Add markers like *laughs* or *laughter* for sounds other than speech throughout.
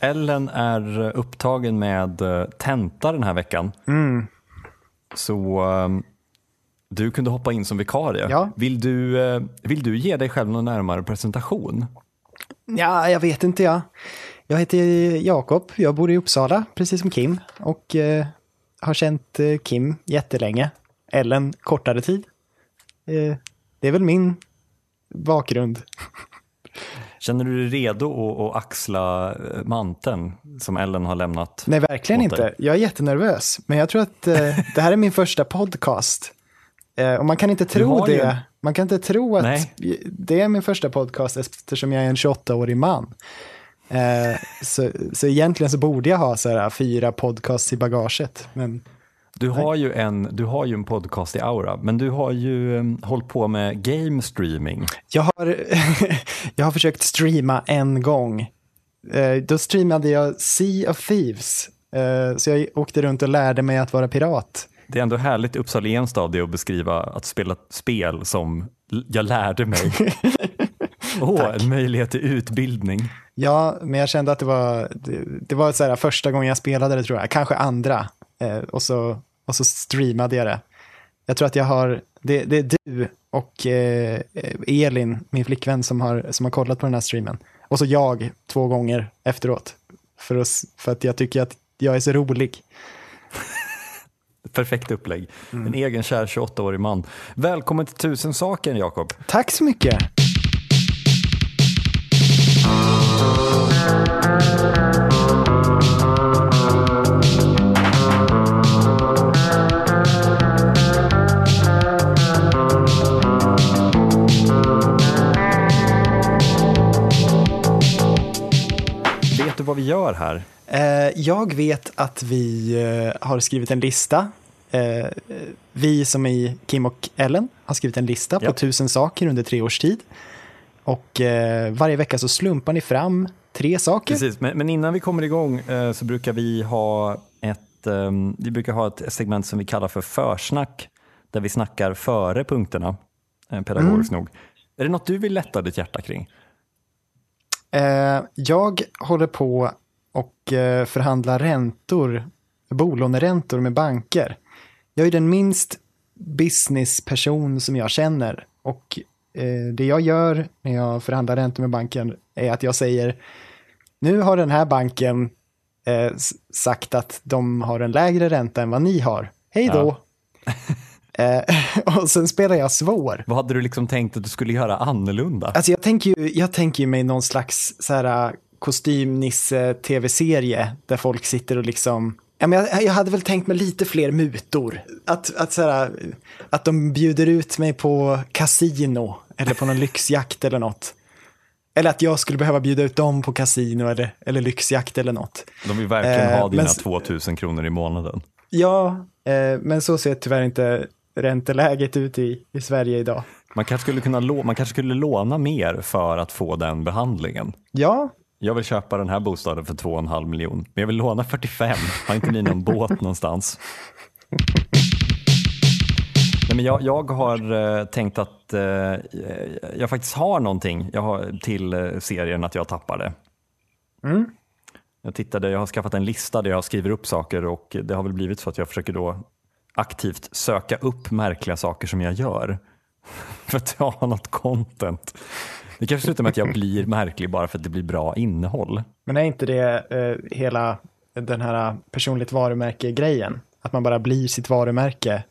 Ellen är upptagen med eh, tenta den här veckan. Mm. Så um, du kunde hoppa in som vikarie. Ja. Vill, du, eh, vill du ge dig själv någon närmare presentation? Ja, jag vet inte jag. Jag heter Jakob, jag bor i Uppsala, precis som Kim. Och eh, har känt eh, Kim jättelänge. Ellen kortare tid. Eh, det är väl min bakgrund. *laughs* Känner du dig redo att, att axla eh, manteln som Ellen har lämnat? Nej, verkligen inte. Jag är jättenervös. Men jag tror att eh, *laughs* det här är min första podcast. Eh, och man kan inte tro har ju- det. Man kan inte tro att Nej. det är min första podcast eftersom jag är en 28-årig man. Eh, så, så egentligen så borde jag ha så här, fyra podcasts i bagaget. Men Du har, ju en, du har ju en podcast i Aura, men du har ju um, hållit på med game streaming. jag har, *laughs* jag har försökt streama en gång. Eh, då streamade jag Sea of Thieves. Eh, så jag åkte runt och lärde mig att vara pirat. Det är ändå härligt uppsalenskt av dig att beskriva att spela spel som jag lärde mig. *laughs* Åh, en möjlighet till utbildning. Ja, men jag kände att det var, det, det var så här, första gången jag spelade det tror jag, kanske andra. Eh, och, så, och så streamade jag det. Jag tror att jag har, det, det är du och eh, Elin, min flickvän, som har, som har kollat på den här streamen. Och så jag två gånger efteråt. För, att, för att jag tycker att jag är så rolig. *laughs* Perfekt upplägg. En egen kär 28-årig man. Välkommen till Tusen saker, Jakob. Tack så mycket. Vad vi gör här? Eh, jag vet att vi eh, har skrivit en lista. Eh, vi som i Kim och Ellen har skrivit en lista Ja. på tusen saker under tre års tid. Och varje vecka så slumpar ni fram tre saker. Precis, men, innan vi kommer igång så brukar vi ha ett, ehm, vi brukar ha ett segment som vi kallar för försnack, där vi snackar före punkterna, pedagogiskt nog. Är det något du vill lätta ditt hjärta kring? Eh, jag håller på och eh, förhandlar räntor, bolåneräntor med banker. Jag är den minst businessperson som jag känner. Och eh, det jag gör när jag förhandlar räntor med banken är att jag säger nu har den här banken eh, sagt att de har en lägre ränta än vad ni har. Hej då! *laughs* eh, *laughs* och sen spelar jag svår. Vad hade du liksom tänkt att du skulle göra annorlunda? Alltså jag tänker ju, jag tänker ju mig någon slags så här kostymnisse-tv-serie där folk sitter och liksom Ja, men jag, jag hade väl tänkt mig lite fler mutor. Att, att, så här, att de bjuder ut mig på kasino eller på någon *laughs* lyxjakt eller något. Eller att jag skulle behöva bjuda ut dem på kasino eller, eller lyxjakt eller något. De vill verkligen Eh, ha dina men- 2000 kronor i månaden. Ja, eh, men så ser tyvärr inte ränteläget ut i, i Sverige idag. Man kanske, skulle kunna man kanske skulle låna mer för att få den behandlingen. Ja, Jag vill köpa den här bostaden för 2,5 miljon, men jag vill låna 45. Har inte ni någon båt *laughs* någonstans? Nej, men jag, jag har eh, tänkt att eh, jag faktiskt har någonting jag har, till eh, serien att jag tappade. Jag tittade, jag har skaffat en lista där jag skriver upp saker och det har väl blivit så att jag försöker då aktivt söka upp märkliga saker som jag gör. *laughs* För att jag har något content. Det kanske slutar med att jag blir märklig bara för att det blir bra innehåll. Men är inte det eh, hela den här personligt varumärke-grejen? Att man bara blir sitt varumärke.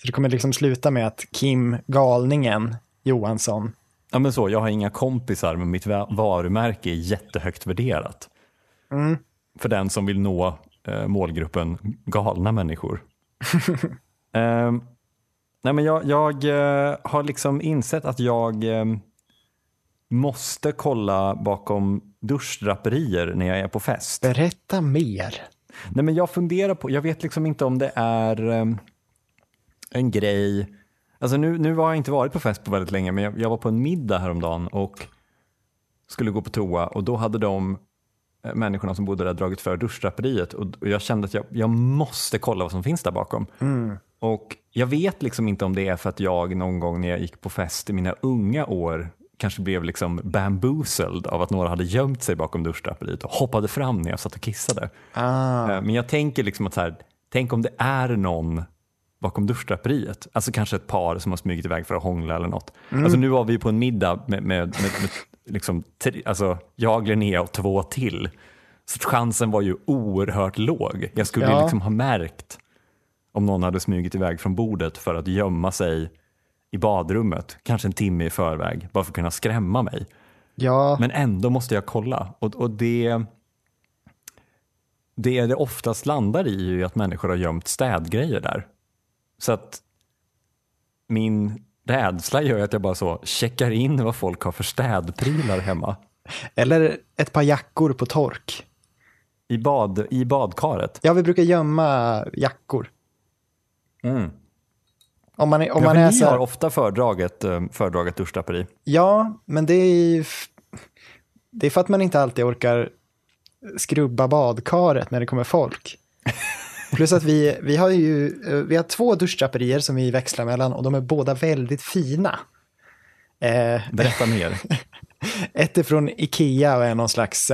Så det kommer liksom sluta med att Kim Galningen Johansson, Ja men så, jag har inga kompisar men mitt va- varumärke är jättehögt värderat. För den som vill nå eh, målgruppen galna människor. *laughs* Ehm, nej men jag, jag eh, har liksom insett att jag eh, måste kolla bakom duschdraperier när jag är på fest. berätta mer. Nej, men jag funderar på, jag vet liksom inte om det är em, en grej. Alltså nu, nu har jag inte varit på fest på väldigt länge, men jag, jag var på en middag häromdagen och skulle gå på toa och då hade de människorna som bodde där dragit för duschdraperiet och, och jag kände att jag, jag måste kolla vad som finns där bakom. Och jag vet liksom inte om det är för att jag någon gång när jag gick på fest i mina unga år kanske blev liksom bamboozled av att några hade gömt sig bakom duschdraperiet och hoppade fram när jag satt och kissade. Ah. Eh, Men jag tänker liksom att så här, tänk om det är någon bakom duschdraperiet, alltså kanske ett par som har smugit iväg för att hångla eller något. Alltså nu var vi på en middag med, med, med, med liksom, alltså, jag, Linnea och två till. Så chansen var ju oerhört låg. Jag skulle Ja. liksom ha märkt om någon hade smugit iväg från bordet för att gömma sig i badrummet, kanske en timme i förväg, bara för att kunna skrämma mig. Ja, Men ändå måste jag kolla. Och, och det, det det oftast landar i är att människor har gömt städgrejer där. Så att min rädsla gör att jag bara så checkar in vad folk har för städprylar hemma. eller ett par jackor på tork. I, bad, i badkaret. Ja, vi brukar gömma jackor. Mm. Om man är, om Ja, man är ni så här, har ofta föredraget, eh, föredraget duschdraperi. Ja, men det är det är för att man inte alltid orkar skrubba badkaret när det kommer folk. Plus att vi, vi har ju eh, vi har två duschdraperier som vi växlar mellan och de är båda väldigt fina. Eh, Berätta mer. *laughs* ett är från Ikea och är någon slags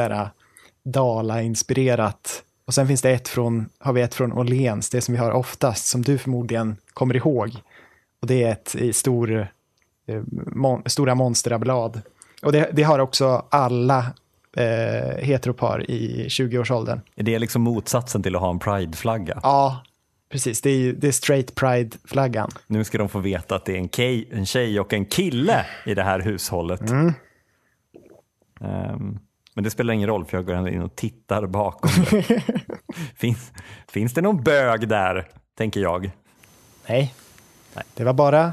Dala-inspirerat. Och sen finns det ett från, har vi ett från Åhléns, det som vi har oftast, som du förmodligen kommer ihåg. Och det är ett i stor, eh, mon, stora monsterablad. Och det, det har också alla eh, heteropar i 20-årsåldern. Är det liksom motsatsen till att ha en prideflagga? Ja, precis. Det är, det är straight pride-flaggan. Nu ska de få veta att det är en, kej, en tjej och en kille i det här hushållet. Ehm, men det spelar ingen roll för jag går ändå in och tittar bakom *laughs* finns, finns det någon bög där, tänker jag. Nej. Nej. Det var bara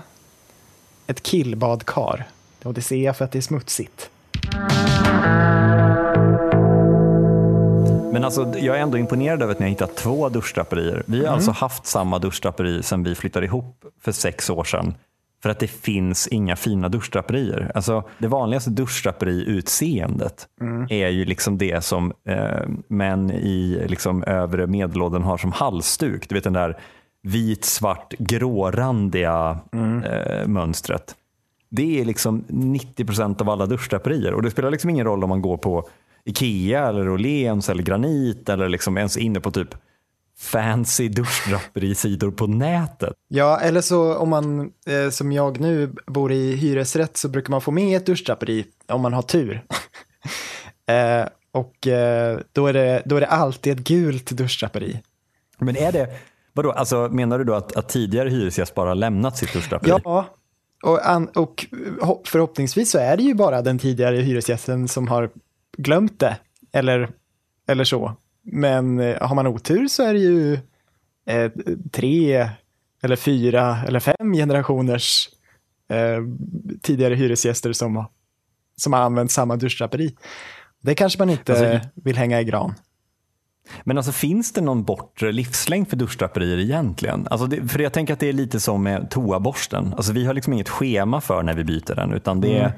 ett killbadkar. Och det ser jag för att det är smutsigt. Men alltså, jag är ändå imponerad över att ni har hittat två duschdraperier. Vi har alltså haft samma duschdraperi sedan vi flyttade ihop för sex år sedan. För att det finns inga fina duschdraperier. Alltså, det vanligaste duschdraperiutseendet är ju liksom det som eh, män i liksom, övre medelåldern har som halsduk. Du vet den där vit, svart, grårandiga eh, mönstret. Det är liksom 90% av alla duschdraperier och det spelar liksom ingen roll om man går på Ikea eller Åhléns eller Granit eller liksom ens inne på typ fancy duschdraperisidor på nätet. Ja, eller så om man eh, som jag nu bor i hyresrätt så brukar man få med ett duschdraperi om man har tur. *laughs* eh, och eh, då, är det, då är det alltid ett gult duschdraperi. Men är det, vadå, alltså menar du då att, att tidigare hyresgäst bara lämnat sitt duschdraperi? Ja, och, an, och ho- förhoppningsvis så är det ju bara den tidigare hyresgästen som har glömt det. Eller, eller så. Men eh, har man otur så är det ju eh, tre eller fyra eller fem generationers eh, tidigare hyresgäster som, som har använt samma duschdraperi. Det kanske man inte Alltså, vill hänga i gran. Men alltså finns det någon bortre livslängd för duschdraperier egentligen? Alltså det, för jag tänker att det är lite som med toaborsten. Alltså vi har liksom inget schema för när vi byter den utan det är,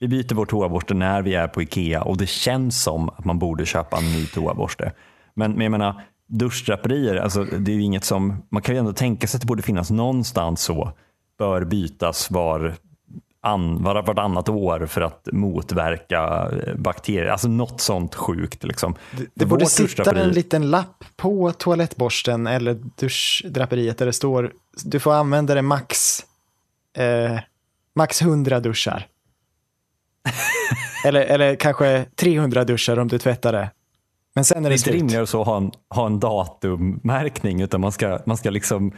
vi byter vår toaborste när vi är på Ikea och det känns som att man borde köpa en ny toaborste. Men, men jag menar duschdraperier, alltså det är ju inget som, man kan ju ändå tänka sig att det borde finnas någonstans så, bör bytas var an, var, vartannat år för att motverka eh, bakterier. Alltså något sånt sjukt. Liksom. Det borde Vårt sitta en liten lapp på toalettborsten eller duschdraperiet där det står du får använda det max, eh, max 100 duschar. Eller, eller kanske 300 duschar om du tvättar det. Men sen är Det det är inte slut. rimligare så att ha en, ha en datummärkning utan man ska, man ska liksom,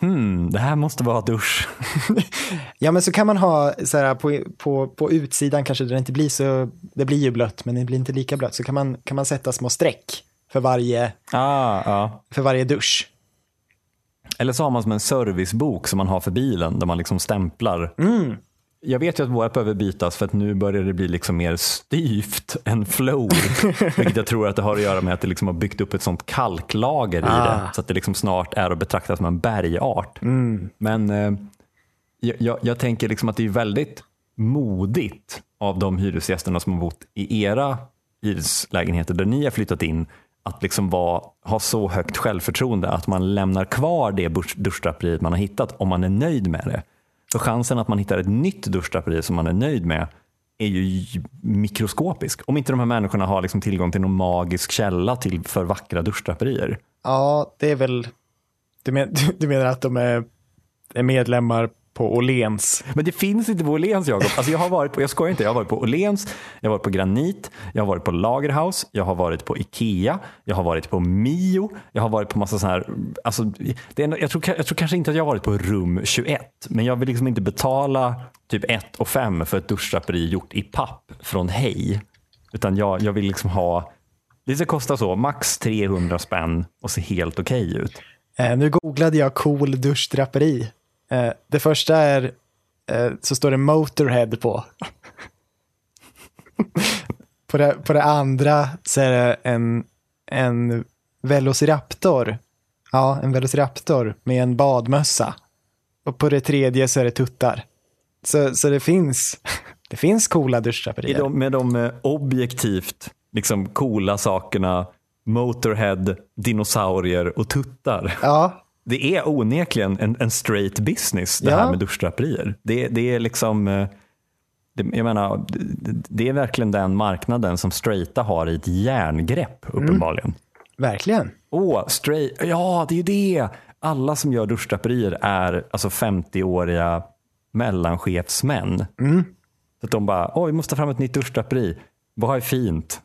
hmm, det här måste vara dusch. *laughs* Ja, men så kan man ha så här på, på, på utsidan kanske det inte blir så, det blir ju blött, men det blir inte lika blött. Så kan man, kan man sätta små streck för varje, Ah, ja. för varje dusch. Eller så har man som en servicebok som man har för bilen där man liksom stämplar. Jag vet ju att vårt behöver bytas för att nu börjar det bli liksom mer styvt än flow. *laughs* vilket jag tror att det har att göra med att det liksom har byggt upp ett sånt kalklager i Ah. det. Så att det liksom snart är att betrakta som en bergart. Men eh, jag, jag, tänker liksom att det är väldigt modigt av de hyresgästerna som har bott i era hyreslägenheter där ni har flyttat in att liksom vara, ha så högt självförtroende att man lämnar kvar det dusch- duschdraperiet man har hittat om man är nöjd med det. Så chansen att man hittar ett nytt duschdraperi som man är nöjd med är ju mikroskopisk. Om inte de här människorna har liksom tillgång till någon magisk källa till för vackra duschdraperier. Ja, det är väl... Du, men, *laughs* du menar att de är, är medlemmar på Åhléns? Men det finns inte på Åhléns Jakob. Alltså jag har varit på, jag skojar inte, jag har varit på Åhléns, jag har varit på Granit, jag har varit på Lagerhaus, jag har varit på Ikea, jag har varit på Mio, jag har varit på massa sådana här, alltså, det är, jag, tror, jag tror kanske inte att jag har varit på rum 21, men jag vill liksom inte betala typ 1 och 5 för ett duschdraperi gjort i papp från Hej. Utan jag, jag vill liksom ha, det ska kosta så, max 300 spänn och se helt okej okay ut. Eh, nu googlade jag cool duschdraperi. Eh, det första är, eh, så står det Motorhead på. *laughs* på, det, på det andra så är det en, en Velociraptor. Ja, en Velociraptor med en badmössa. Och på det tredje så är det tuttar. Så, så det finns, *laughs* det finns coola duschdraperier. De, med de eh, objektivt liksom coola sakerna Motorhead, dinosaurier och tuttar. Ja, det är onekligen en, en straight business det ja. här med duschdraperier. Det, det är liksom, eh, det, jag menar, det, det, är verkligen den marknaden som straighta har i ett järngrepp mm. uppenbarligen. Mm. Verkligen. Åh, straight, ja det är ju det. Alla som gör duschdraperier är alltså 50-åriga mellanchefsmän. Mm. Så att de bara, oj, vi måste ta fram ett nytt duschdraperi. Vad är fint?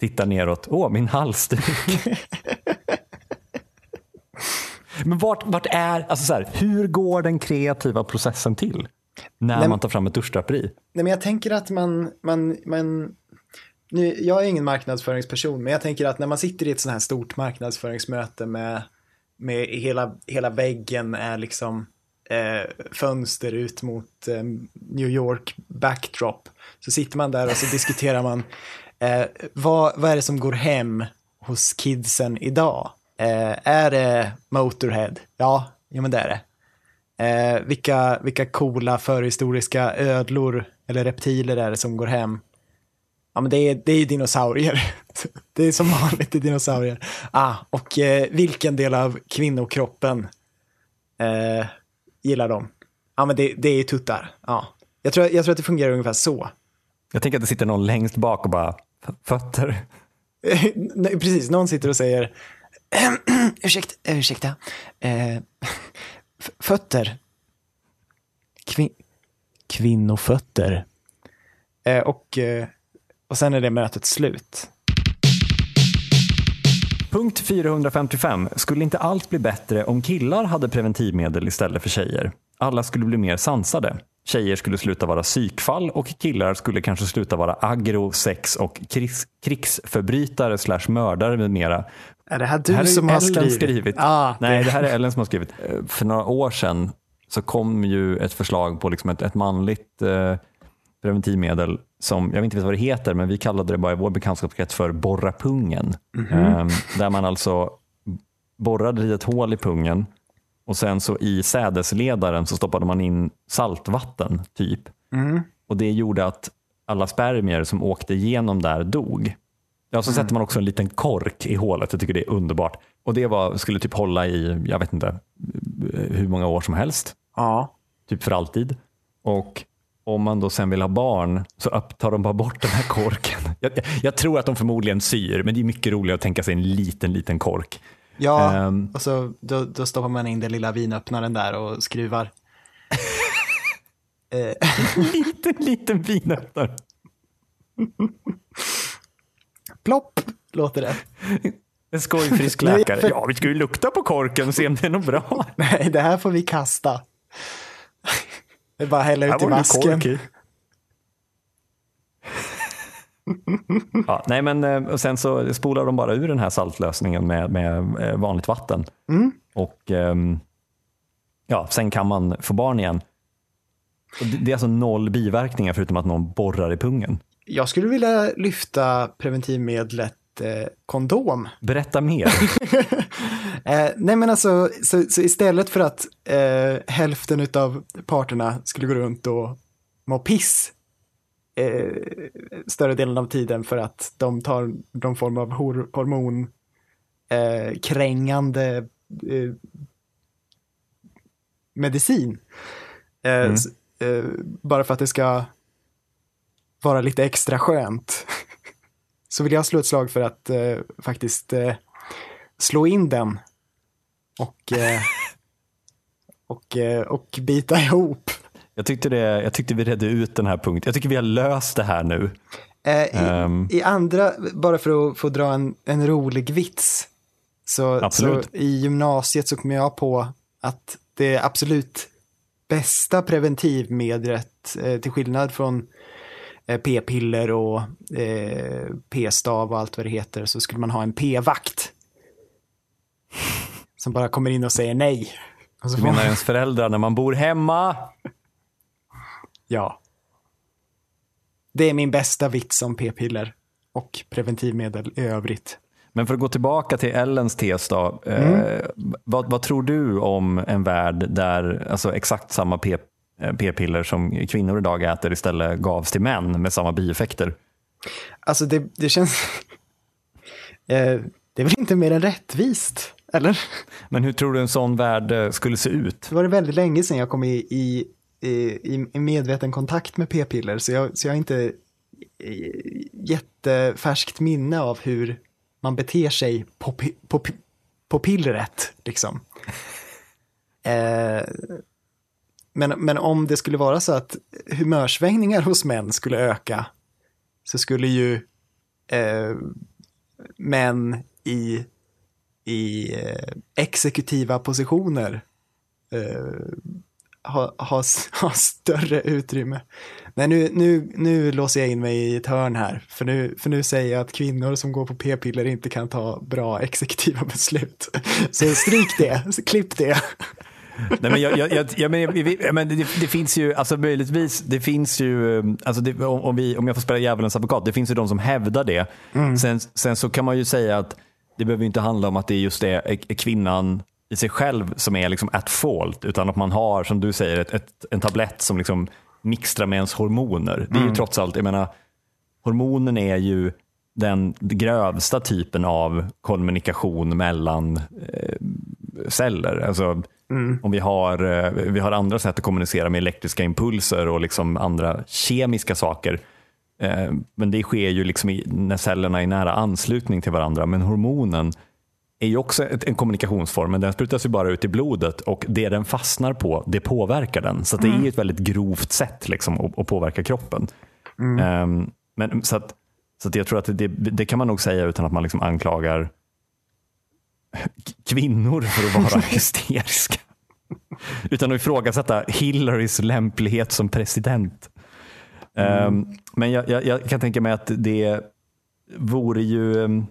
Tittar neråt, åh, min halsduk. *laughs* Men vart, vart är, alltså så här, hur går den kreativa processen till? När Nej, man tar fram ett duschdraperi? Nej, men jag tänker att man, man, man nu, jag är ingen marknadsföringsperson, men jag tänker att när man sitter i ett sånt här stort marknadsföringsmöte med, med hela, hela väggen är liksom eh, fönster ut mot eh, New York backdrop, så sitter man där och så diskuterar man eh, vad, vad är det som går hem hos kidsen idag? Eh, är det Motorhead? Ja, ja men det är det. Eh, vilka, vilka coola förhistoriska ödlor eller reptiler är det som går hem? Ja, men det är, det är dinosaurier. *laughs* det är som vanligt det är dinosaurier. Ah, och eh, vilken del av kvinnokroppen eh, gillar de? Ja, men det, det är tuttar. Ja. Jag, tror, jag tror att det fungerar ungefär så. Jag tänker att det sitter någon längst bak och bara, fötter. *laughs* Precis, någon sitter och säger, ursäkta, *clears throat* ursäkta. Eh, eh fötter. Kvin kvinnofötter. Eh, och, eh, och sen är det mötet slut. Punkt 455. Skulle inte allt bli bättre om killar hade preventivmedel istället för tjejer? Alla skulle bli mer sansade. Tjejer skulle sluta vara psykfall och killar skulle kanske sluta vara agro, sex och krigs, krigsförbrytare slash mördare med mera. Är det här du det här som har skrivit? skrivit. Ah, Nej, det... här är Ellen som har skrivit. Eh, för några år sedan så kom ju ett förslag på liksom ett, ett manligt eh, preventivmedel som, jag vet inte vad det heter, men vi kallade det bara i vår bekantskapskrets för borra pungen. Mm -hmm. eh, där man alltså borrade i ett hål i pungen och sen så i sädesledaren så stoppade man in saltvatten typ. Mm. Och det gjorde att alla spermier som åkte igenom där dog. Ja, så mm. sätter man också en liten kork i hålet. Jag tycker det är underbart. Och det var, skulle typ hålla i, jag vet inte, hur många år som helst. Ja. Typ för alltid. Och om man då sen vill ha barn så tar de bara bort den här korken. *laughs* Jag, jag, tror att de förmodligen syr, men det är mycket roligare att tänka sig en liten, liten kork. Ja, um, och så då, då stoppar man in den lilla vinöppnaren där och skruvar. *laughs* liten, liten vinöppnare. *laughs* Plopp, låter det. En skojfrisk *laughs* läkare. Ja, vi ska ju lukta på korken och se om det är något bra. *laughs* Nej, det här får vi kasta. *laughs* Det är bara hälla ut i vasken. ja, nej men eh, och sen så spolar de bara ur den här saltlösningen med, med eh, vanligt vatten. Mm. Och ehm, ja, sen kan man få barn igen. Det är alltså noll biverkningar förutom att någon borrar i pungen. Jag skulle vilja lyfta preventivmedlet eh, kondom. Berätta mer. *laughs* eh, nej men alltså, så, så istället för att eh, hälften av parterna skulle gå runt och må piss eh, större delen av tiden för att de tar någon form av hor hormon eh, krängande eh, medicin. Mm. bara för att det ska vara lite extra skönt så vill jag slå ett slag för att eh, faktiskt eh, slå in den och, eh, och, eh, och bita ihop. Jag tyckte, det, jag tyckte vi redde ut den här punkten. Jag tycker vi har löst det här nu. Eh, i, um, I andra, bara för att få dra en, en rolig vits, så, så, i gymnasiet så kom jag på att det absolut bästa preventivmedlet, eh, till skillnad från p-piller och eh, p-stav och allt vad det heter, så skulle man ha en p-vakt. *laughs* Som bara kommer in och säger nej. Och så du menar man... ens föräldrar när man bor hemma? Ja. Det är min bästa vits om p-piller och preventivmedel i övrigt. Men för att gå tillbaka till Ellens tes då. Eh, mm. Eh, vad, vad, tror du om en värld där alltså exakt samma p, eh, p-piller som kvinnor idag äter istället gavs till män med samma bieffekter? Alltså det, det känns... *laughs* eh, det är väl inte mer än rättvist, eller? Men hur tror du en sån värld eh, skulle se ut? Det var det väldigt länge sedan jag kom i, i, i, i medveten kontakt med p-piller, så jag, så jag har inte jättefärskt minne av hur man beter sig på, på, på pillret, liksom. *laughs* Eh, men, men om det skulle vara så att humörsvängningar hos män skulle öka, så skulle ju eh, män i, i eh, exekutiva positioner eh, ha, ha, *laughs* ha större utrymme. Nej, nu, nu, nu låser jag in mig i ett hörn här, för nu, för nu säger jag att kvinnor som går på p-piller inte kan ta bra *laughs* exekutiva beslut. Så stryk det, klipp det. Nej, men jag, jag, jag, men, men det, det, finns ju, alltså möjligtvis, det finns ju, alltså det, om, vi, om jag får spela djävulens advokat, det finns ju de som hävdar det. Mm. Sen, sen så kan man ju säga att det behöver inte handla om att det är just det är kvinnan i sig själv som är liksom at fault, utan att man har, som du säger, ett, ett, en tablett som liksom mixtrar med ens hormoner. Det är mm. ju trots allt, jag menar, hormonen är ju den grövsta typen av kommunikation mellan eh, celler. Alltså, mm. Om vi har, eh, vi har andra sätt att kommunicera med elektriska impulser och liksom andra kemiska saker. Eh, men det sker ju liksom i, när cellerna är i nära anslutning till varandra. Men hormonen är ju också en kommunikationsform, men den sprutas ju bara ut i blodet och det den fastnar på, det påverkar den. Så det är mm. ett väldigt grovt sätt liksom, att, att påverka kroppen. Mm. Um, men, så att, så att jag tror att det, det, kan man nog säga utan att man liksom anklagar *laughs* kvinnor för att vara *laughs* hysteriska. utan att ifrågasätta Hillarys lämplighet som president. Mm. Um, men jag, jag, jag, kan tänka mig att det vore ju um,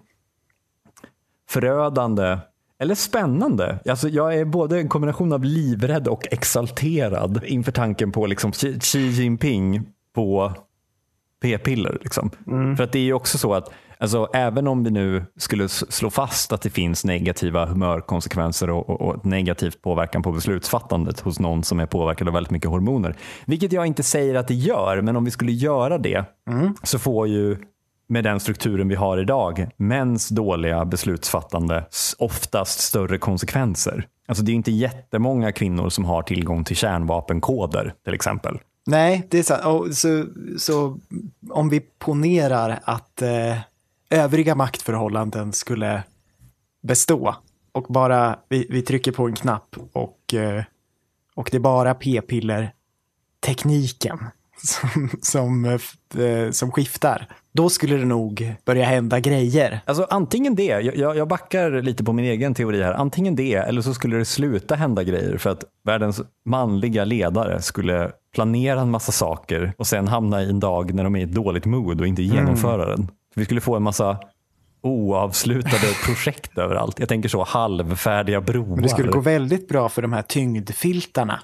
förödande eller spännande. Alltså jag är både en kombination av livrädd och exalterad inför tanken på liksom Xi Jinping på p-piller. Liksom. Mm. För att det är ju också så att alltså, även om vi nu skulle slå fast att det finns negativa humörkonsekvenser och, och, och negativt påverkan på beslutsfattandet hos någon som är påverkad av väldigt mycket hormoner. Vilket jag inte säger att det gör, men om vi skulle göra det mm. så får ju med den strukturen vi har idag, mäns dåliga beslutsfattande oftast större konsekvenser. Alltså det är inte jättemånga kvinnor som har tillgång till kärnvapenkoder till exempel. Nej, det är sant. Och så, så om vi ponerar att eh, övriga maktförhållanden skulle bestå och bara vi, vi trycker på en knapp och, eh, och det är bara p-piller tekniken som, som, eh, som skiftar då skulle det nog börja hända grejer. Alltså antingen det, jag, jag backar lite på min egen teori här, antingen det eller så skulle det sluta hända grejer för att världens manliga ledare skulle planera en massa saker och sen hamna i en dag när de är i ett dåligt mood och inte genomföra mm. den. Vi skulle få en massa oavslutade *laughs* projekt överallt. Jag tänker så halvfärdiga broar. Men det skulle gå väldigt bra för de här tyngdfiltarna.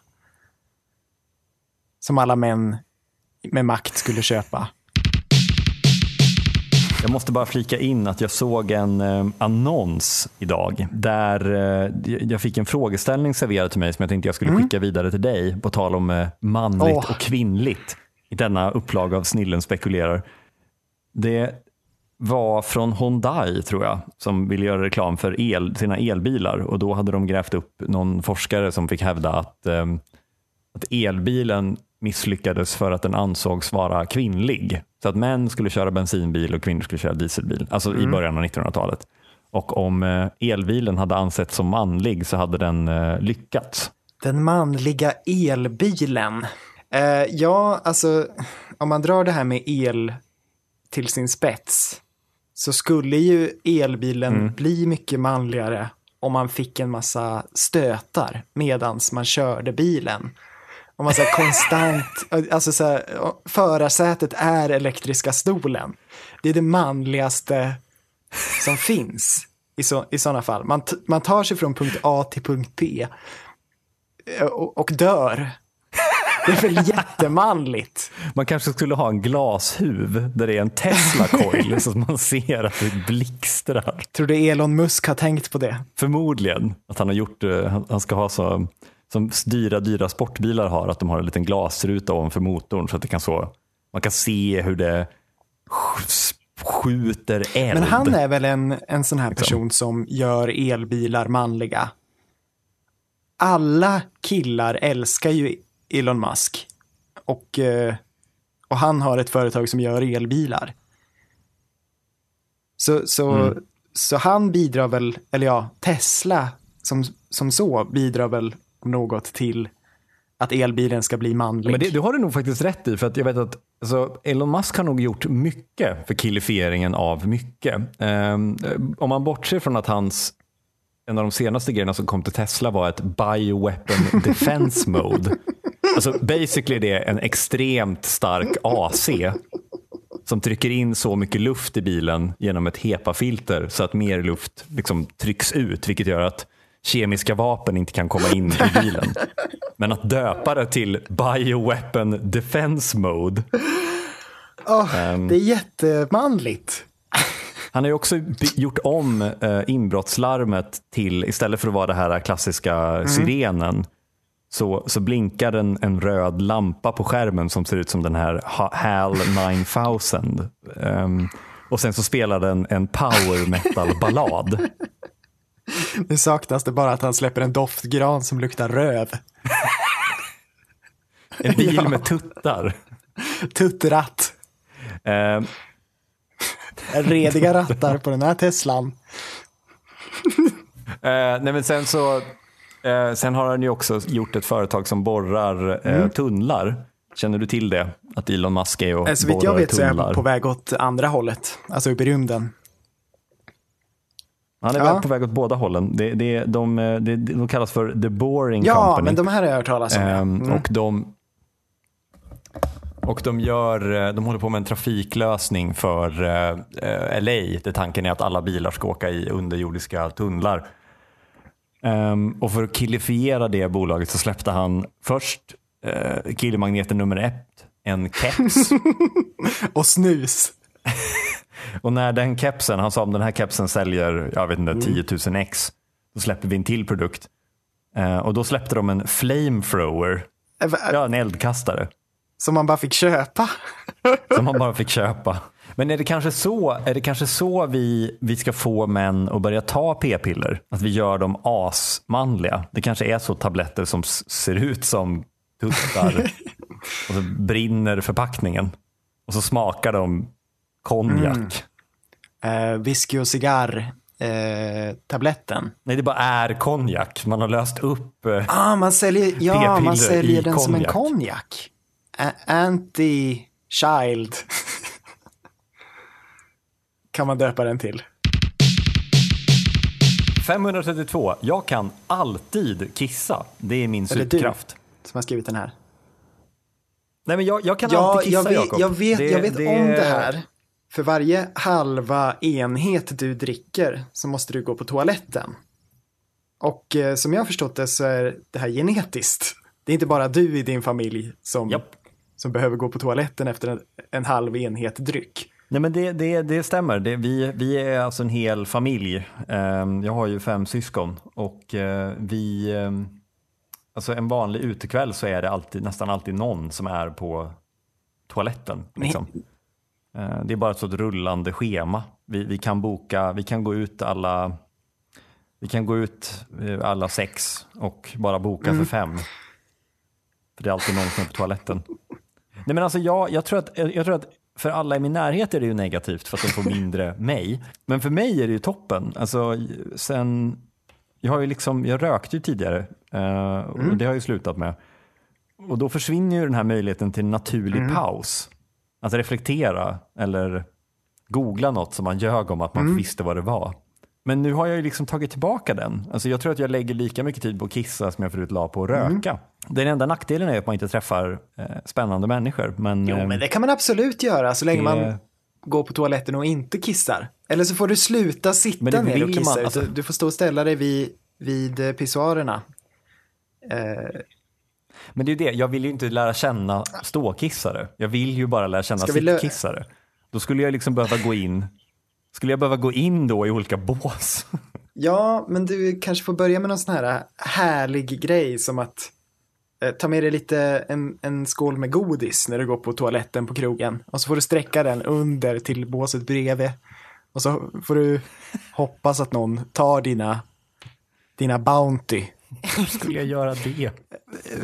Som alla män med makt skulle köpa. Jag måste bara flika in att jag såg en eh, annons idag där eh, jag fick en frågeställning serverad till mig som jag tänkte jag skulle mm. skicka vidare till dig på tal om eh, manligt oh. och kvinnligt i denna upplaga av Snillen spekulerar. Det var från Hyundai tror jag som ville göra reklam för el, sina elbilar och då hade de grävt upp någon forskare som fick hävda att, eh, att elbilen misslyckades för att den ansågs vara kvinnlig. Så att män skulle köra bensinbil och kvinnor skulle köra dieselbil, alltså i början av 1900-talet. Och om eh, elbilen hade ansetts som manlig så hade den eh, lyckats. Den manliga elbilen. Eh, ja, alltså om man drar det här med el till sin spets så skulle ju elbilen bli mycket manligare om man fick en massa stötar medans man körde bilen. Om man så här konstant, *laughs* alltså så här, förarsätet är elektriska stolen. Det är det manligaste som *laughs* finns i, så, i sådana fall. Man, man tar sig från punkt A till punkt B eh, och, och dör. Det är väl jättemanligt. Man kanske skulle ha en glashuv där det är en Tesla coil så att man ser att det blixtrar. Tror du Elon Musk har tänkt på det? Förmodligen att han har gjort eh, han- ska ha så som dyra, dyra sportbilar har, att de har en liten glasruta ovanför motorn så att det kan så, man kan se hur det sk- skjuter eld. Men han är väl en, en sån här person som gör elbilar manliga. Alla killar älskar ju Elon Musk. Och, eh, och han har ett företag som gör elbilar. Så, så, så han bidrar väl, eller ja, Tesla som, som så bidrar väl något till att elbilen ska bli manlig. Men det, det har du nog faktiskt rätt i, för att jag vet att alltså, Elon Musk har nog gjort mycket för killifieringen av mycket. Ehm, om man bortser från att hans, en av de senaste grejerna som kom till Tesla var ett bioweapon *laughs* defense mode. Alltså basically det är en extremt stark AC som trycker in så mycket luft i bilen genom ett HEPA-filter så att mer luft liksom trycks ut, vilket gör att kemiska vapen inte kan komma in i bilen. Men att döpa det till Bioweapon Defense Mode. Åh, det är jättemanligt. Han har ju också gjort om eh, inbrottslarmet till, istället för att vara det här klassiska sirenen, så, så blinkar en, en röd lampa på skärmen som ser ut som den här Ha- HAL 9000. Ehm, och sen så spelar den en power metal-ballad. Nu saknas det bara att han släpper en doftgran som luktar röv. *laughs* En bil *laughs* Ja. med tuttar. Tuttratt. Ehm, *laughs* Rediga rattar på den här Teslan. Eh, nej men sen så eh, sen har han ju också gjort ett företag som borrar eh, tunnlar. Känner du till det? Att Elon Musk är och Eh, Så vitt jag vet så är han på väg åt andra hållet, alltså upp i rymden. Han är Ja. väl på väg åt båda hållen. Det, det, de, eh, det, de kallas för The Boring Ja, Company. men de här har jag hört talas om. ja. Ehm, Mm. Och de och de, gör, eh, de håller på med en trafiklösning för eh, eh, LA där tanken är att alla bilar ska åka i underjordiska tunnlar. Ehm, och för att killifiera det bolaget så släppte han först uh, killmagneten nummer ett, en keps. *laughs* Och snus. *laughs* och när den kepsen, han sa om den här kepsen säljer, jag vet inte, Mm. 10 000 ex, då släpper vi en till produkt. Eh, och då släppte de en flamethrower, va- ja en eldkastare. Som man bara fick köpa. som man bara fick köpa. Men är det kanske så, är det kanske så vi, vi ska få män att börja ta p-piller? Att vi gör dem asmanliga? Det kanske är så tabletter som ser ut som tuttar och så brinner förpackningen och så smakar de konjak. Eh, whisky och cigarr. Eh, tabletten. Nej, det bara är konjak. Man har löst upp. eh, Ah, man säljer, ja, P-piller man säljer i den som en konjak. konjak. Anti-child. Kan man döpa den till. 532. Jag kan alltid kissa. Det är min det du? superkraft. Som har skrivit den här. Nej, men jag, jag kan Ja, alltid kissa, jag vet, jag vet, Det- jag vet det- om det här. För varje halva enhet du dricker så måste du gå på toaletten. Och eh, som jag har förstått det så är det här genetiskt. Det är inte bara du i din familj som, Japp. som behöver gå på toaletten efter en, en halv enhet dryck. Nej men det, det, det stämmer. Det, vi, vi är alltså en hel familj. Ehm, Jag har ju fem syskon och eh, vi, ehm, alltså en vanlig utekväll så är det alltid, nästan alltid någon som är på toaletten. Liksom. Eh, Det är bara ett sånt rullande schema. Vi, vi kan boka, vi kan gå ut alla, vi kan gå ut eh, alla sex och bara boka för fem. För det är alltid någon som är på toaletten. Nej men alltså jag, jag, tror att, jag tror att för alla i min närhet är det ju negativt för att de får mindre *laughs* mig. Men för mig är det ju toppen. Alltså sen, jag har ju liksom, jag rökte ju tidigare eh, och Mm. det har jag ju slutat med. Och då försvinner ju den här möjligheten till naturlig Mm. paus. Att reflektera eller googla något som man ljög om att man Mm. visste vad det var. Men nu har jag ju liksom tagit tillbaka den. Alltså jag tror att jag lägger lika mycket tid på att kissa som jag förut la på att Mm. röka. Den enda nackdelen är att man inte träffar eh, spännande människor. Men, Jo, eh, men det kan man absolut göra så länge det- man går på toaletten och inte kissar. Eller så får du sluta sitta Men det ner och kissa. man, alltså- Du- får stå och ställa dig vid, vid eh, pissoarerna. Eh, Men det är ju det, jag vill ju inte lära känna ståkissare. Jag vill ju bara lära känna sittkissare. Då skulle jag liksom behöva gå in, skulle jag behöva gå in då i olika bås? *laughs* ja, men du kanske får börja med någon sån här härlig grej som att eh, ta med dig lite en, en skål med godis när du går på toaletten på krogen. Och så får du sträcka den under till båset bredvid. Och så får du hoppas att någon tar dina, dina Bounty. Hur skulle jag göra det?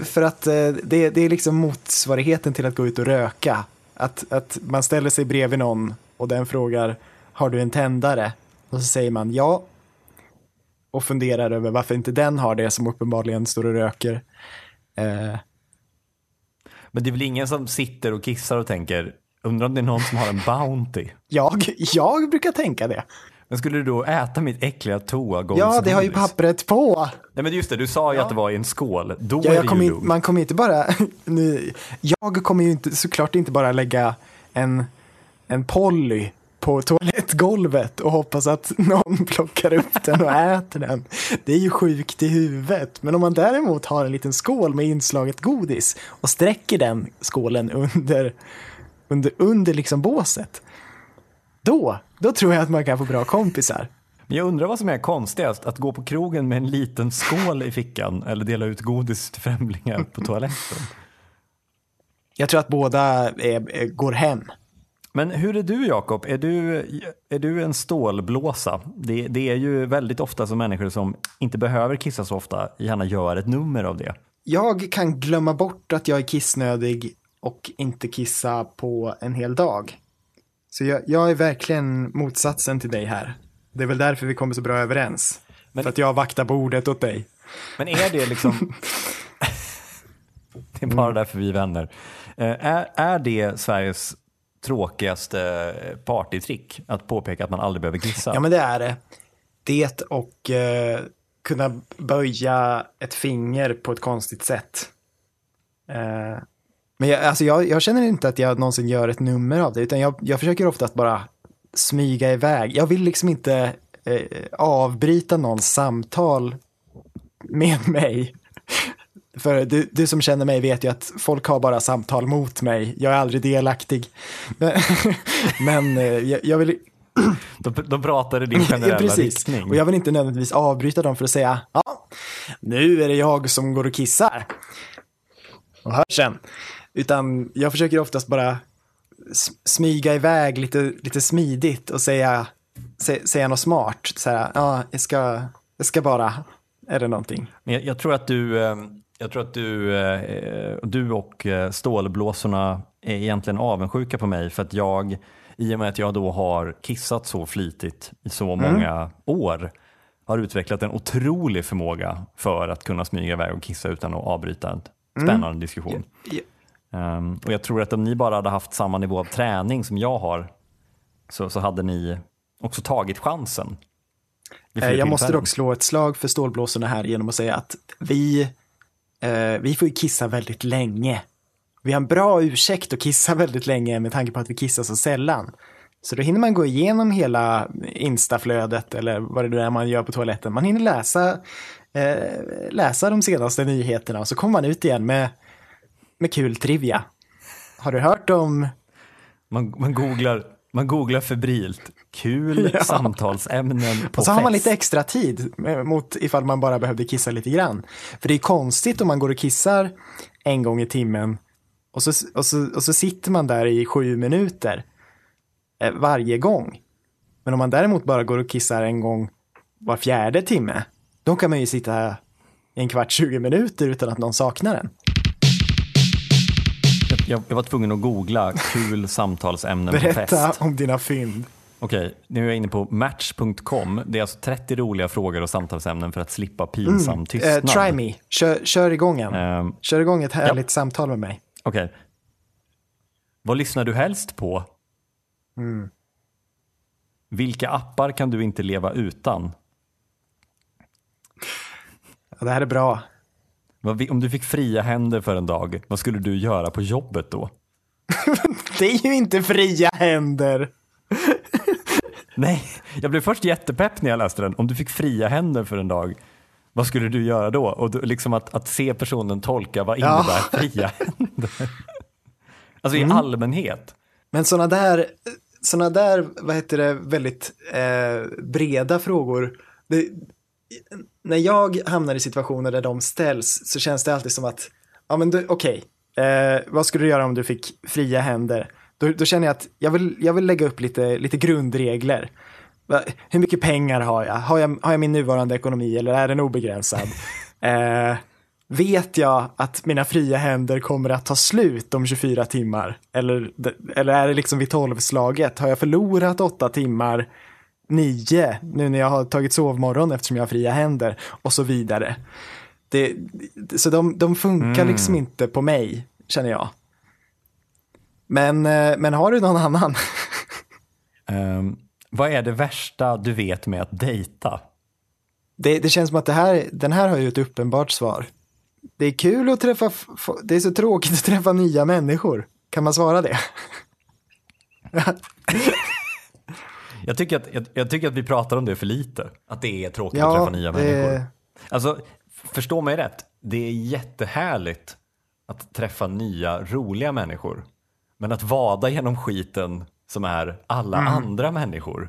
*laughs* För att eh, det, det är liksom motsvarigheten till att gå ut och röka. Att, att man ställer sig bredvid någon och den frågar har du en tändare? Och så säger man ja. Och funderar över varför inte den har det som uppenbarligen står och röker. Eh, Men det är väl ingen som sitter och kissar och tänker, undrar om det är någon som har en Bounty? *laughs* jag, jag brukar tänka det. Men skulle du då äta mitt äckliga toagolvsgodis? Ja, det har ju pappret på. Nej men just det, du sa ju att det var i en skål. Då Ja, är det ju in, man kommer inte bara, *laughs* nu, jag kommer ju inte, såklart inte bara lägga en, en Polly på toalettgolvet och hoppas att *laughs* någon plockar upp den och äter den. Det är ju sjukt i huvudet. Men om man däremot har en liten skål med inslaget godis och sträcker den skålen under, under, under liksom båset. Då, då tror jag att man kan få bra kompisar. Jag undrar vad som är konstigast, att gå på krogen med en liten skål i fickan eller dela ut godis till främlingar på toaletten. Jag tror att båda är, går hem. Men hur är du Jakob? Är du, är du en stålblåsa? Det, det är ju väldigt ofta som människor som inte behöver kissa så ofta gärna gör ett nummer av det. Jag kan glömma bort att jag är kissnödig och inte kissa på en hel dag. Så jag, jag är verkligen motsatsen till dig här. Det är väl därför vi kommer så bra överens. Men- För att jag vaktar bordet åt dig. Men är det liksom... *laughs* det är bara därför vi är vänner. Eh, Är, är det Sveriges tråkigaste partytrick? Att påpeka att man aldrig behöver kissa? Ja, men det är det. Det och eh, kunna böja ett finger på ett konstigt sätt. Eh, men jag, alltså jag, jag känner inte att jag någonsin gör ett nummer av det, utan jag, jag försöker ofta att bara smyga iväg. Jag vill liksom inte eh, avbryta någons samtal med mig. För du, du som känner mig vet ju att folk har bara samtal mot mig. Jag är aldrig delaktig. Men, *laughs* men eh, jag, jag vill *clears throat* De, de pratar i din generella precis. riktning. Och jag vill inte nödvändigtvis avbryta dem för att säga, ja, nu är det jag som går och kissar. Och hör sen. Utan jag försöker oftast bara smyga iväg lite, lite smidigt och säga, sä, säga något smart. Så här, ja, jag ska, jag ska bara, är det någonting? Men jag, jag tror att du, eh, jag tror att du, eh, du och eh, stålblåsorna är egentligen avundsjuka på mig för att jag, i och med att jag då har kissat så flitigt i så Mm. många år, har utvecklat en otrolig förmåga för att kunna smyga iväg och kissa utan att avbryta en Mm. spännande diskussion. Ja. Ehm, och jag tror att om ni bara hade haft samma nivå av träning som jag har så, så hade ni också tagit chansen. Eh, Jag måste dock slå ett slag för stålblåsorna här genom att säga att vi, eh, vi får ju kissa väldigt länge. Vi har en bra ursäkt att kissa *laughs* väldigt länge med tanke på att vi kissar så sällan. Så då hinner man gå igenom hela instaflödet eller vad det nu är man gör på toaletten. Man hinner läsa, eh, läsa de senaste nyheterna och så kommer man ut igen med, med kul trivia. Har du hört om Man, man, googlar, man googlar febrilt. Kul *laughs* Ja. samtalsämnen på Och så har man fest. lite extra tid mot ifall man bara behövde kissa lite grann. För det är konstigt om man går och kissar en gång i timmen och så, och så, och så sitter man där i sju minuter eh, varje gång. Men om man däremot bara går och kissar en gång var fjärde timme, då kan man ju sitta i en kvart, 20 minuter utan att någon saknar en. Jag, jag var tvungen att googla kul samtalsämnen på Berätta fest. om dina fynd. Okej, nu är jag inne på match.com. Det är alltså 30 roliga frågor och samtalsämnen för att slippa pinsam Eh, tystnad. try me, kör, kör igång en. Ehm, Kör igång ett härligt samtal med mig. Okej. Vad lyssnar du helst på? Mm. Vilka appar kan du inte leva utan? Ja, det här är bra. Om du fick fria händer för en dag, vad skulle du göra på jobbet då? *laughs* Det är ju inte fria händer. *laughs* Nej, jag blev först jättepepp när jag läste den. Om du fick fria händer för en dag, vad skulle du göra då? Och då, liksom att, att se personen tolka vad Ja. innebär fria händer. *laughs* Alltså i allmänhet. Men sådana där, såna där, vad heter det, väldigt eh, breda frågor. Det, när jag hamnar i situationer där de ställs så känns det alltid som att, ja men okej, eh, vad skulle du göra om du fick fria händer? Då, då känner jag att jag vill, jag vill lägga upp lite, lite grundregler. Va, Hur mycket pengar har jag? Har, jag? har jag min nuvarande ekonomi eller är den obegränsad? *laughs* eh, vet jag att mina fria händer kommer att ta slut om 24 timmar? Eller, eller är det liksom vid tolvslaget? Har jag förlorat åtta timmar? Nio, nu när jag har tagit sovmorgon eftersom jag har fria händer och så vidare. Det, så de, de funkar liksom inte på mig, känner jag. Men, eh, men har du någon annan? *laughs* Ehm, vad är det värsta du vet med att dejta? Det, det känns som att det här, den här har ju ett uppenbart svar. Det är kul att träffa, det är så tråkigt att träffa nya människor. Kan man svara det? *laughs* Jag tycker, att, jag, jag tycker att vi pratar om det för lite. Att det är tråkigt att Ja, träffa nya det- människor. Alltså, förstå mig rätt. Det är jättehärligt att träffa nya, roliga människor. Men att vada genom skiten som är alla Mm. andra människor.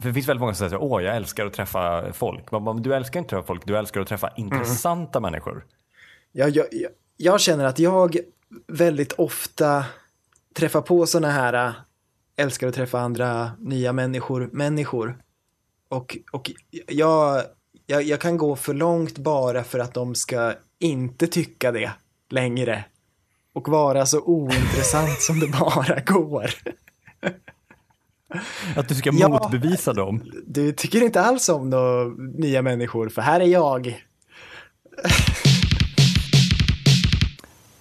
För det finns väldigt många som säger åh jag älskar att träffa folk. Men du älskar inte att träffa folk, du älskar att träffa Mm. intressanta människor. Jag, jag, jag, jag känner att jag väldigt ofta träffar på sådana här älskar att träffa andra nya människor, människor. Och, och jag, jag, jag kan gå för långt bara för att de ska inte tycka det längre. Och vara så ointressant som det bara går. Att du ska Ja. motbevisa dem. Du tycker inte alls om nya människor, för här är jag.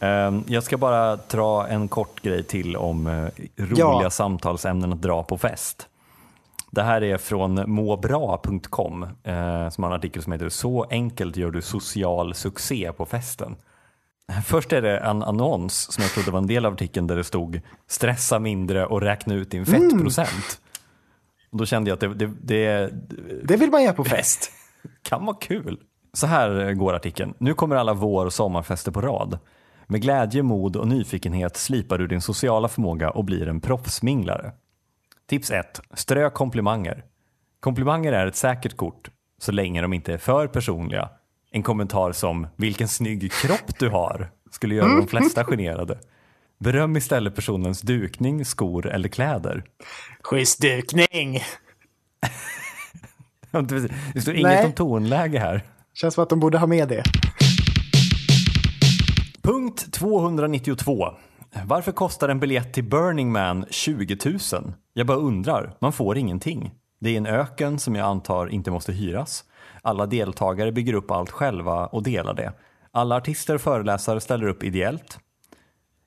Ehm, Jag ska bara dra en kort grej till om eh, roliga Ja. samtalsämnen att dra på fest. Det här är från måbra.com eh, som har en artikel som heter Så enkelt gör du social succé på festen. Först är det en annons som jag trodde var en del av artikeln där det stod stressa mindre och räkna ut din fettprocent. Och då kände jag att det, det, det, Det vill man göra på fest. *laughs* kan vara kul. Så här går artikeln. Nu kommer alla vår och sommarfester på rad. Med glädje, mod och nyfikenhet slipar du din sociala förmåga och blir en proffsminglare. Tips 1. Strö komplimanger. Komplimanger är ett säkert kort så länge de inte är för personliga. En kommentar som “vilken snygg kropp du har” skulle göra de flesta generade. Beröm istället personens dukning, skor eller kläder. Schysst dukning. *laughs* Det står inget Nej. om tonläge här. Känns som att de borde ha med det. Punkt 292. Varför kostar en biljett till Burning Man 20 000? Jag bara undrar, man får ingenting. Det är en öken som jag antar inte måste hyras. Alla deltagare bygger upp allt själva och delar det. Alla artister och föreläsare ställer upp ideellt.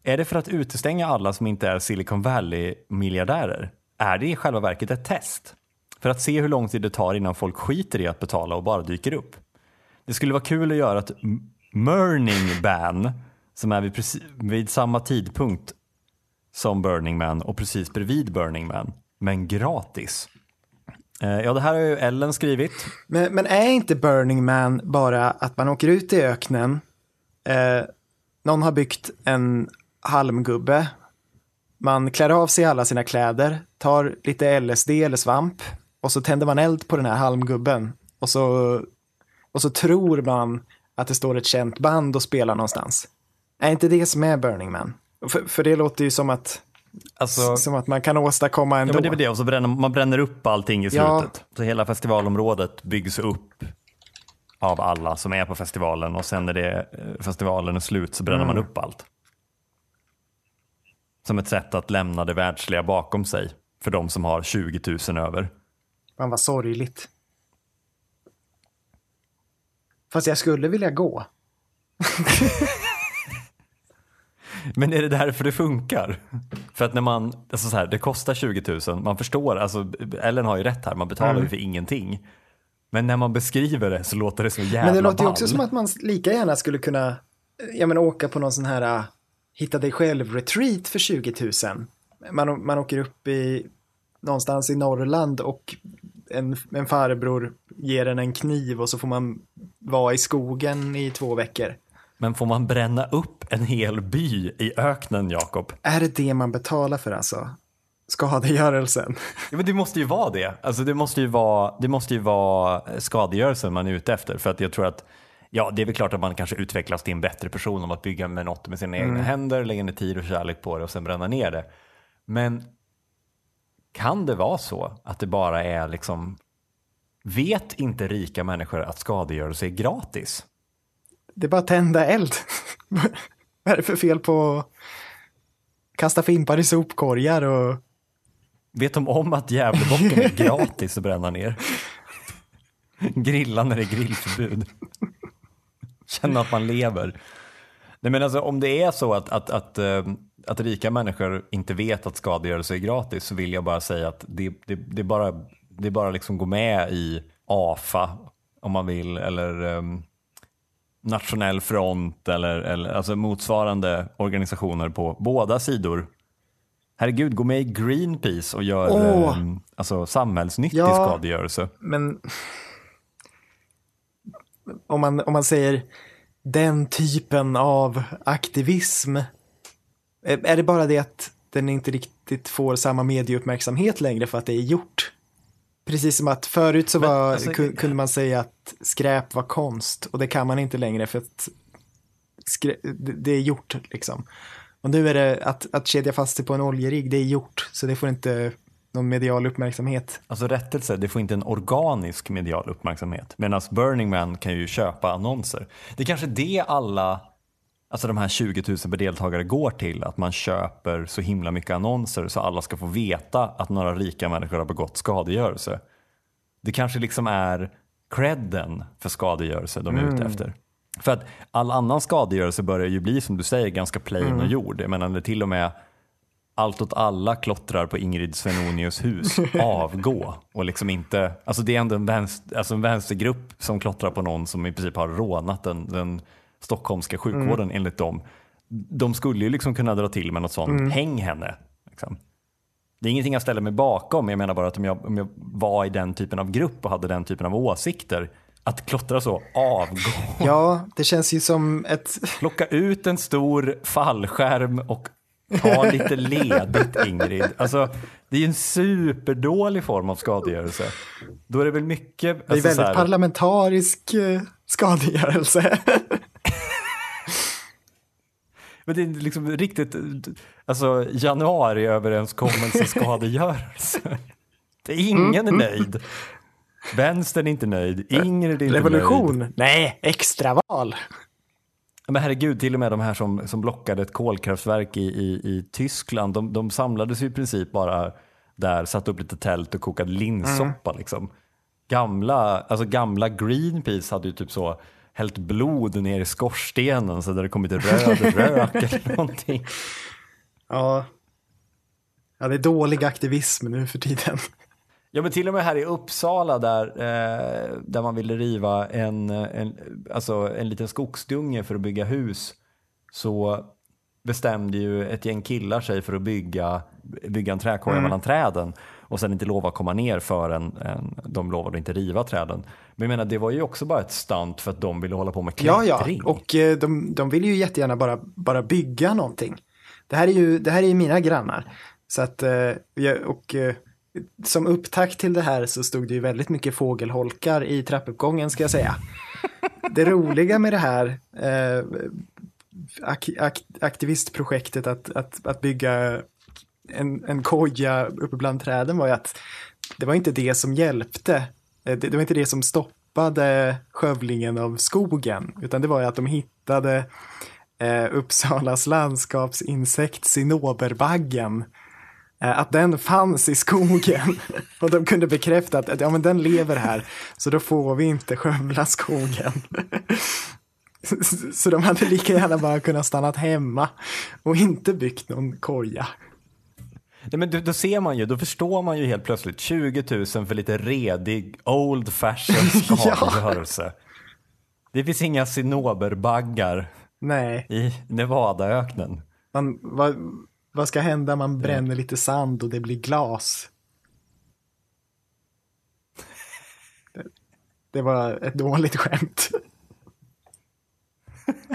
Är det för att utestänga alla som inte är Silicon Valley-miljardärer? Är det i själva verket ett test? För att se hur lång tid det tar innan folk skiter i att betala och bara dyker upp. Det skulle vara kul att göra ett Burning Ban som är vid, vid samma tidpunkt som Burning Man och precis bredvid Burning Man, men gratis. Eh, ja, det här har ju Ellen skrivit. Men, men är inte Burning Man bara att man åker ut i öknen, eh, någon har byggt en halmgubbe, man klär av sig alla sina kläder, tar lite LSD eller svamp och så tänder man eld på den här halmgubben och så, och så tror man att det står ett känt band och spelar någonstans. Är inte det som är Burning Man? För, för det låter ju som att, Alltså, som att man kan åstadkomma ja, ändå. men det är väl det, och så bränner man bränner upp allting i Ja. slutet. Så hela festivalområdet byggs upp av alla som är på festivalen och sen när det, eh, festivalen är slut så bränner man upp allt. Som ett sätt att lämna det världsliga bakom sig för de som har 20 000 över. Man var sorgligt. Fast jag skulle vilja gå. *laughs* Men är det därför det funkar? För att när man, alltså så här, det kostar 20 000, man förstår, alltså Ellen har ju rätt här, man betalar ju Mm. för ingenting. Men när man beskriver det så låter det så jävla Men det låter ju också som att man lika gärna skulle kunna eh, ja, men åka på någon sån här uh, hitta dig själv-retreat för 20 000. Man, man åker upp i någonstans i Norrland och en, en farbror ger en en kniv och så får man vara i skogen i två veckor. Men får man bränna upp en hel by i öknen, Jakob? Är det det man betalar för alltså? Skadegörelsen? Ja, men det måste ju vara det. Alltså, det, måste ju vara, det måste ju vara skadegörelsen man är ute efter. För att jag tror att, ja det är väl klart att man kanske utvecklas till en bättre person om att bygga med något med sina egna händer, lägga ner tid och kärlek på det och sen bränna ner det. Men kan det vara så att det bara är liksom, vet inte rika människor att skadegörelse är gratis? Det är bara att tända eld. *laughs* Vad är det för fel på att kasta fimpar i sopkorgar och Vet de om att Gävlebocken är *laughs* gratis att bränna ner? Grilla när det är grillförbud. Känna att man lever. Nej men alltså om det är så att, att, att, eh, att rika människor inte vet att skadegörelse är gratis så vill jag bara säga att det, det, det är bara, det är bara liksom gå med i AFA om man vill eller um, Nationell front eller, eller alltså motsvarande organisationer på båda sidor Herregud, gå med i Greenpeace och gör Åh. eh, alltså, samhällsnyttig Ja. skadegörelse. Men om man, om man säger den typen av aktivism, är det bara det att den inte riktigt får samma medieuppmärksamhet längre för att det är gjort? Precis som att förut så Men, var, alltså- ku- kunde man säga att skräp var konst och det kan man inte längre för att skrä, det, det är gjort liksom. Och nu är det att, att kedja fast sig på en oljerigg, det är gjort så det får inte någon medial uppmärksamhet. Alltså rättelse, det får inte en organisk medial uppmärksamhet. Medan Burning Man kan ju köpa annonser. Det är kanske det alla, alltså de här 20 000 per deltagare går till. Att man köper så himla mycket annonser så alla ska få veta att några rika människor har begått skadegörelse. Det kanske liksom är credden för skadegörelse de är ute efter. För att all annan skadegörelse börjar ju bli som du säger ganska plain och jord. Jag menar det till och med allt åt alla klottrar på Ingrid Svenonius hus *laughs* avgå. Och liksom inte, alltså det är ändå en, vänster, alltså en vänstergrupp som klottrar på någon som i princip har rånat den, den stockholmska sjukvården enligt dem. De skulle ju liksom kunna dra till med något sånt, häng henne. Liksom. Det är ingenting jag ställer mig bakom, jag menar bara att om jag, om jag var i den typen av grupp och hade den typen av åsikter, att klottra så, avgå. *laughs* Ja, det känns ju som ett *laughs* Plocka ut en stor fallskärm och ta lite ledigt *laughs* Ingrid. Alltså, det är ju en superdålig form av skadegörelse. Då är det väl mycket... Det är alltså, så väldigt här- parlamentarisk eh, skadegörelse. Men det är liksom riktigt alltså, januariöverenskommelse skadegörelse. Det är ingen är nöjd. Vänstern är inte nöjd. Ingrid är inte nöjd. Revolution? Nej, extraval. Men herregud, till och med de här som, som blockade ett kolkraftverk i, i, i Tyskland, de, de samlades ju i princip bara där, satte upp lite tält och kokade linssoppa. Liksom. Gamla, alltså gamla Greenpeace hade ju typ så hällt blod ner i skorstenen så där det kommit röd rök eller någonting. Ja. ja, det är dålig aktivism nu för tiden. Ja men till och med här i Uppsala där, eh, där man ville riva en, en, alltså en liten skogsdunge för att bygga hus så bestämde ju ett gäng killar sig för att bygga, bygga en trädkoja mellan träden och sen inte lova att komma ner förrän en, de lovade att inte riva träden. Men jag menar det var ju också bara ett stunt för att de ville hålla på med Ja, klättring. ja, och eh, de, de vill ju jättegärna bara, bara bygga någonting. Det här är ju, det här är ju mina grannar. Så att, eh, och eh, som upptakt till det här så stod det ju väldigt mycket fågelholkar i trappuppgången ska jag säga. Det roliga med det här eh, ak, aktivistprojektet att, att, att bygga en, en koja uppe bland träden var ju att det var inte det som hjälpte. Eh, Det, det var inte det som stoppade skövlingen av skogen, utan det var ju att de hittade eh, Uppsalas landskapsinsekt sinoberbaggen. Eh, att den fanns i skogen. *laughs* Och de kunde bekräfta att ja, men den lever här, så då får vi inte skövla skogen. *laughs* Så de hade lika gärna bara kunnat stanna hemma och inte byggt någon koja. Nej, men då, då, ser man ju, då förstår man ju helt plötsligt 20 000 för lite redig old fashion *laughs* skadegörelse. ja. Det finns inga sinoberbaggar Nej. i Nevadaöknen. Man, vad, vad ska hända? Man bränner lite sand och det blir glas. Det, det var ett dåligt skämt. *laughs*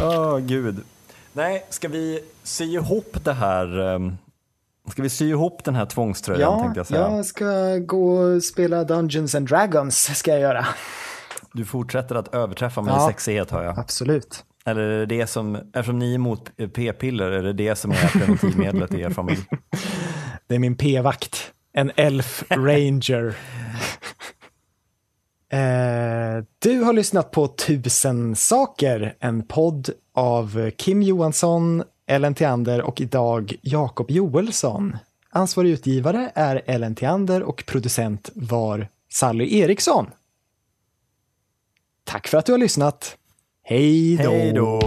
Åh, oh, gud. Nej, ska vi sy ihop det här? Um, ska vi sy ihop den här tvångströjan ja, tänkte jag säga? jag ska gå och spela Dungeons and Dragons, *laughs* ska jag göra. Du fortsätter att överträffa mig ja, i sexighet hör jag. Absolut. Eller är det det som, eftersom ni är emot p-piller, är det det som är preventivmedlet i er familj? *laughs* Det är min p-vakt, en elf ranger. *laughs* Eh, du har lyssnat på Tusen saker, en podd av Kim Johansson, Ellen Theander och idag Jakob Joelsson. Ansvarig utgivare är Ellen Theander och producent var Sally Eriksson. Tack för att du har lyssnat. Hej då! Hej då!